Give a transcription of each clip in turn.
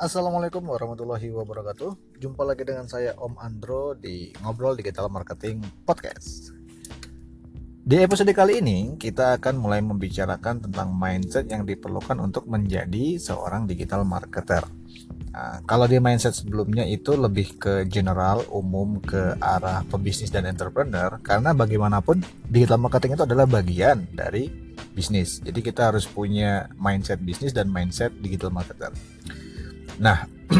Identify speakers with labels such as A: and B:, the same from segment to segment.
A: Assalamualaikum warahmatullahi wabarakatuh Jumpa lagi dengan saya Om Andro di Ngobrol Digital Marketing Podcast Di episode kali ini kita akan mulai membicarakan tentang mindset yang diperlukan untuk menjadi seorang digital marketer Nah, kalau di mindset sebelumnya itu lebih ke general, umum, ke arah pebisnis dan entrepreneur, karena bagaimanapun digital marketing itu adalah bagian dari bisnis. Jadi kita harus punya mindset bisnis dan mindset digital marketer. Nah,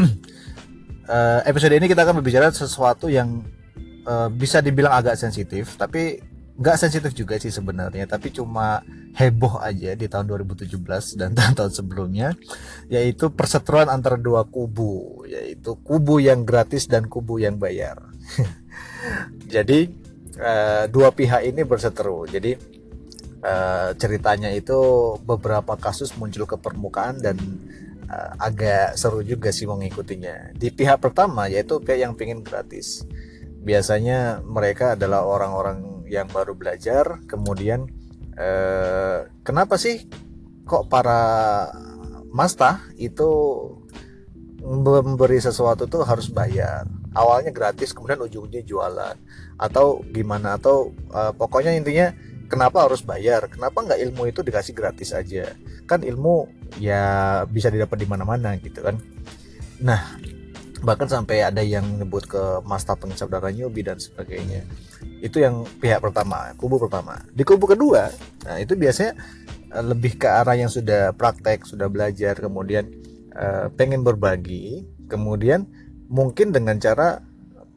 A: eh, episode ini kita akan berbicara sesuatu yang uh, bisa dibilang agak sensitif, tapi nggak sensitif juga sih sebenarnya, tapi cuma heboh aja di tahun 2017 dan tahun-tahun sebelumnya, yaitu perseteruan antara dua kubu, yaitu kubu yang gratis dan kubu yang bayar. Jadi uh, dua pihak ini berseteru. Jadi ceritanya itu beberapa kasus muncul ke permukaan dan uh, agak seru juga sih mengikutinya. Di pihak pertama yaitu pihak yang pengen gratis. Biasanya mereka adalah orang-orang yang baru belajar, kemudian uh, kenapa sih kok para masta itu memberi sesuatu tuh harus bayar? Awalnya gratis kemudian ujungnya jualan. Atau gimana? Atau uh, pokoknya intinya kenapa harus bayar? Kenapa nggak ilmu itu dikasih gratis aja? Kan ilmu ya bisa didapat di mana-mana gitu kan. Nah bahkan sampai ada yang nyebut ke master pengisap darah newbie dan sebagainya. Itu yang pihak pertama kubu pertama. Di kubu kedua nah itu biasanya eh, lebih ke arah yang sudah praktek sudah belajar kemudian uh, pengen berbagi kemudian mungkin dengan cara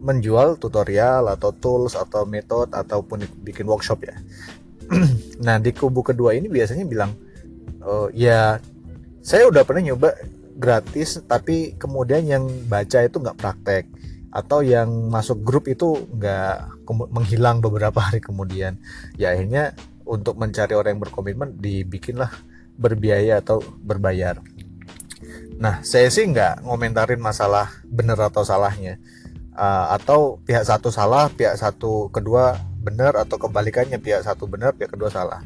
A: menjual tutorial atau tools atau metode ataupun bikin workshop ya. Nah di kubu kedua ini biasanya bilang oh, ya saya udah pernah nyoba gratis tapi kemudian yang baca itu nggak praktek. Atau yang masuk grup itu nggak menghilang beberapa hari kemudian. Ya akhirnya untuk mencari orang yang berkomitmen dibikinlah berbiaya atau berbayar. Nah saya sih nggak ngomentarin masalah benar atau salahnya. Uh, atau pihak satu salah pihak satu kedua benar atau kebalikannya pihak satu benar pihak kedua salah.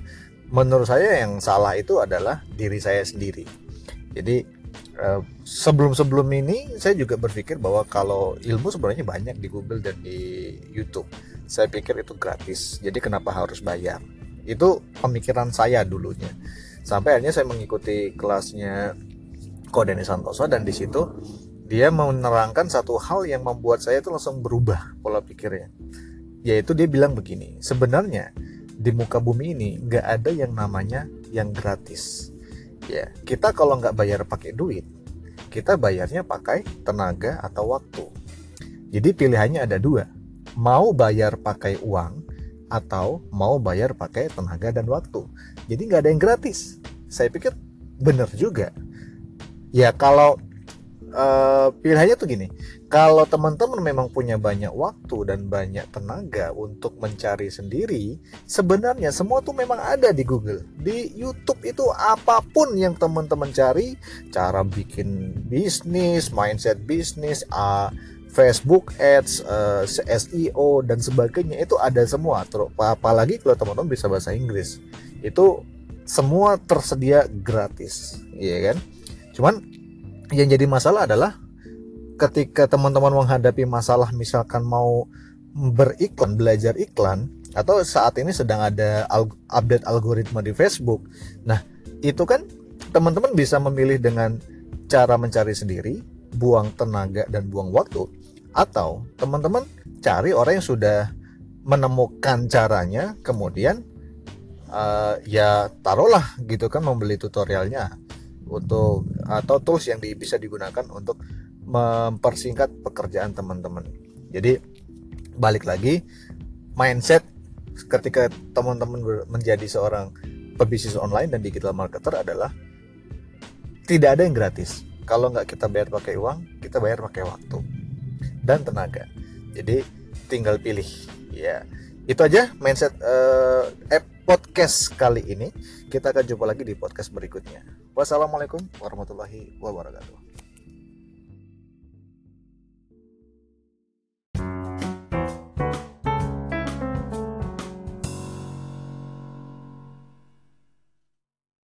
A: Menurut saya yang salah itu adalah diri saya sendiri jadi eh, sebelum sebelum ini saya juga berpikir bahwa kalau ilmu sebenarnya banyak di Google dan di YouTube. Saya pikir itu gratis. Jadi kenapa harus bayar? Itu pemikiran saya dulunya. Sampai akhirnya saya mengikuti kelasnya Kodeni Santoso dan di situ dia menerangkan satu hal yang membuat saya itu langsung berubah pola pikirnya. Yaitu dia bilang begini sebenarnya di muka bumi ini nggak ada yang namanya yang gratis ya kita kalau nggak bayar pakai duit kita bayarnya pakai tenaga atau waktu. Jadi pilihannya ada dua. Mau bayar pakai uang atau mau bayar pakai tenaga dan waktu. Jadi nggak ada yang gratis. Saya pikir benar juga. Ya kalau uh, pilihannya tuh gini kalau teman-teman memang punya banyak waktu dan banyak tenaga untuk mencari sendiri, sebenarnya semua tuh memang ada di Google. Di YouTube itu apa pun yang teman-teman cari, cara bikin bisnis, mindset bisnis, uh, Facebook Ads, uh, eh, SEO dan sebagainya itu ada semua. Apalagi kalau teman-teman bisa bahasa Inggris, itu semua tersedia gratis, ya kan? Cuman yang jadi masalah adalah ketika teman-teman menghadapi masalah misalkan mau beriklan belajar iklan atau saat ini sedang ada update algoritma di Facebook nah itu kan teman-teman bisa memilih dengan cara mencari sendiri buang tenaga dan buang waktu atau teman-teman cari orang yang sudah menemukan caranya kemudian uh, ya taruhlah gitu kan membeli tutorialnya untuk atau tools yang di, bisa digunakan untuk mempersingkat pekerjaan teman-teman. Jadi balik lagi mindset ketika teman-teman menjadi seorang pebisnis online dan digital marketer adalah tidak ada yang gratis. Kalau nggak kita bayar pakai uang, kita bayar pakai waktu dan tenaga. Jadi tinggal pilih. Ya, itu aja mindset uh, app podcast kali ini. Kita akan jumpa lagi di podcast berikutnya. Wassalamualaikum warahmatullahi wabarakatuh.